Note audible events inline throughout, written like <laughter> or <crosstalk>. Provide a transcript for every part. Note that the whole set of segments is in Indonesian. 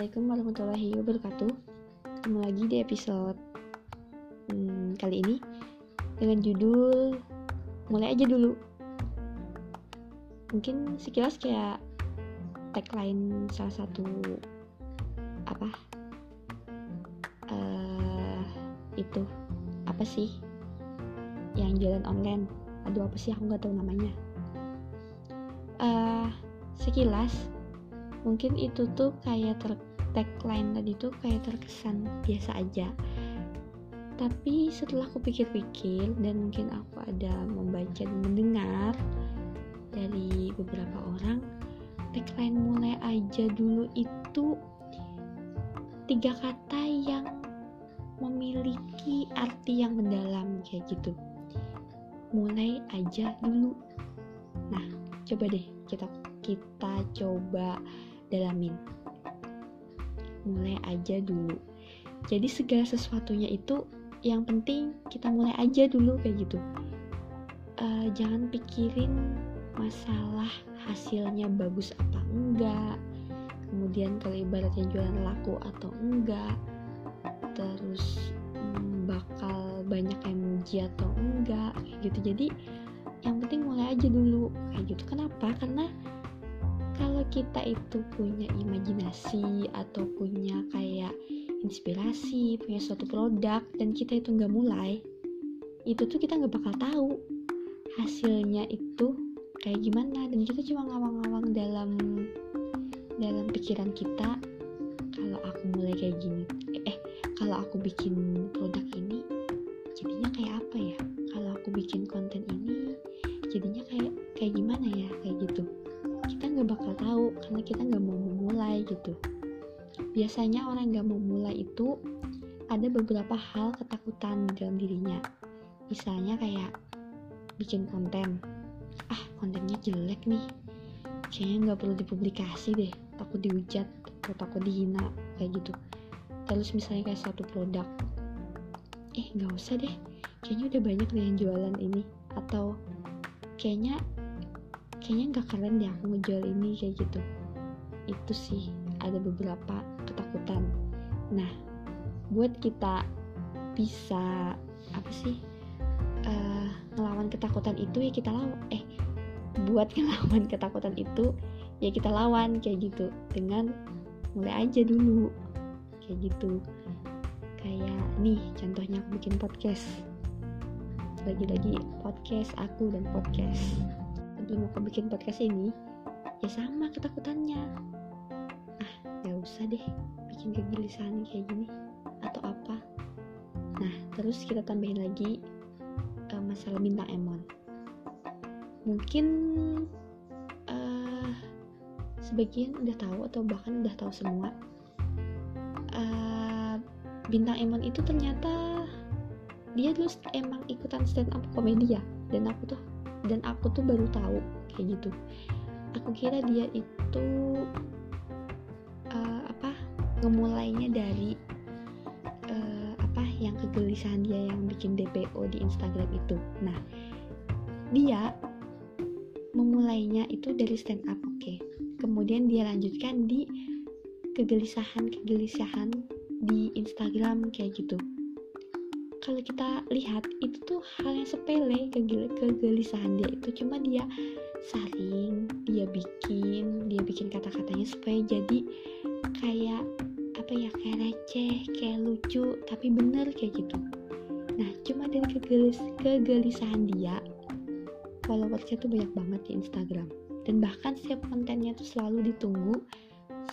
Assalamualaikum warahmatullahi wabarakatuh. Ketemu lagi di episode hmm, kali ini dengan judul mulai aja dulu. Mungkin sekilas kayak tagline salah satu apa uh, itu apa sih yang jalan online? Aduh apa sih aku nggak tahu namanya. Uh, sekilas mungkin itu tuh kayak ter tagline tadi tuh kayak terkesan biasa aja. Tapi setelah aku pikir-pikir dan mungkin aku ada membaca dan mendengar dari beberapa orang tagline mulai aja dulu itu tiga kata yang memiliki arti yang mendalam kayak gitu. Mulai aja dulu. Nah coba deh kita kita coba dalamin mulai aja dulu. Jadi segala sesuatunya itu yang penting kita mulai aja dulu kayak gitu. Uh, jangan pikirin masalah hasilnya bagus apa enggak kemudian kalau ibaratnya jualan laku atau enggak terus hmm, bakal banyak yang muji atau enggak kayak gitu. Jadi yang penting mulai aja dulu kayak gitu. Kenapa? Karena kalau kita itu punya imajinasi atau punya kayak inspirasi punya suatu produk dan kita itu nggak mulai itu tuh kita nggak bakal tahu hasilnya itu kayak gimana. Dan kita cuma ngawang-ngawang dalam dalam pikiran kita kalau aku mulai kayak gini eh kalau aku bikin produk ini jadinya kayak apa ya? Kalau aku bikin konten ini jadinya kayak kayak gimana ya? Kayak gitu kita nggak bakal tahu karena kita nggak mau memulai gitu. Biasanya orang nggak mau mulai itu ada beberapa hal ketakutan di dalam dirinya. Misalnya kayak bikin konten. Ah kontennya jelek nih. Kayaknya nggak perlu dipublikasi deh. Takut dihujat atau takut dihina kayak gitu. Terus misalnya kayak satu produk. Eh nggak usah deh. Kayaknya udah banyak deh yang jualan ini. Atau kayaknya kayaknya nggak keren deh aku ngejual ini kayak gitu. Itu sih ada beberapa ketakutan. Nah buat kita bisa apa sih uh, ngelawan ketakutan itu ya kita lawan eh buat <laughs> ngelawan ketakutan itu ya kita lawan kayak gitu. Dengan mulai aja dulu kayak gitu. Kayak nih contohnya aku bikin podcast. Lagi-lagi podcast aku dan podcast sebelum aku bikin podcast ini? Ya sama ketakutannya. Ah gak usah deh bikin kegelisahan kayak gini atau apa. Nah terus kita tambahin lagi uh, masalah bintang emon. Mungkin uh, sebagian udah tahu atau bahkan udah tahu semua uh, bintang emon itu ternyata dia dulu emang ikutan stand up komedi ya? Dan aku tuh dan aku tuh baru tahu kayak gitu. Aku kira dia itu uh, apa ngemulainya dari uh, apa yang kegelisahan dia yang bikin DPO di Instagram itu. Nah dia memulainya itu dari stand up oke. Okay. kemudian dia lanjutkan di kegelisahan kegelisahan di Instagram kayak gitu kalau kita lihat itu tuh hal yang sepele kegel kegelisahan dia itu. Cuma dia saring dia bikin dia bikin kata-katanya supaya jadi kayak apa ya kayak receh kayak lucu tapi bener kayak gitu. Nah cuma dari kegelis kegelisahan dia followersnya tuh banyak banget di Instagram. Dan bahkan setiap kontennya tuh selalu ditunggu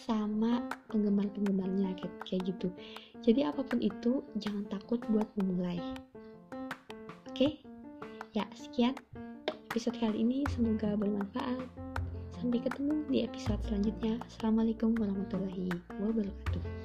sama penggemar-penggemarnya kayak, kayak gitu jadi apa pun itu jangan takut buat memulai. Oke? Ya sekian episode kali ini. Semoga bermanfaat. Sampai ketemu di episode selanjutnya. Assalamualaikum warahmatullahi wabarakatuh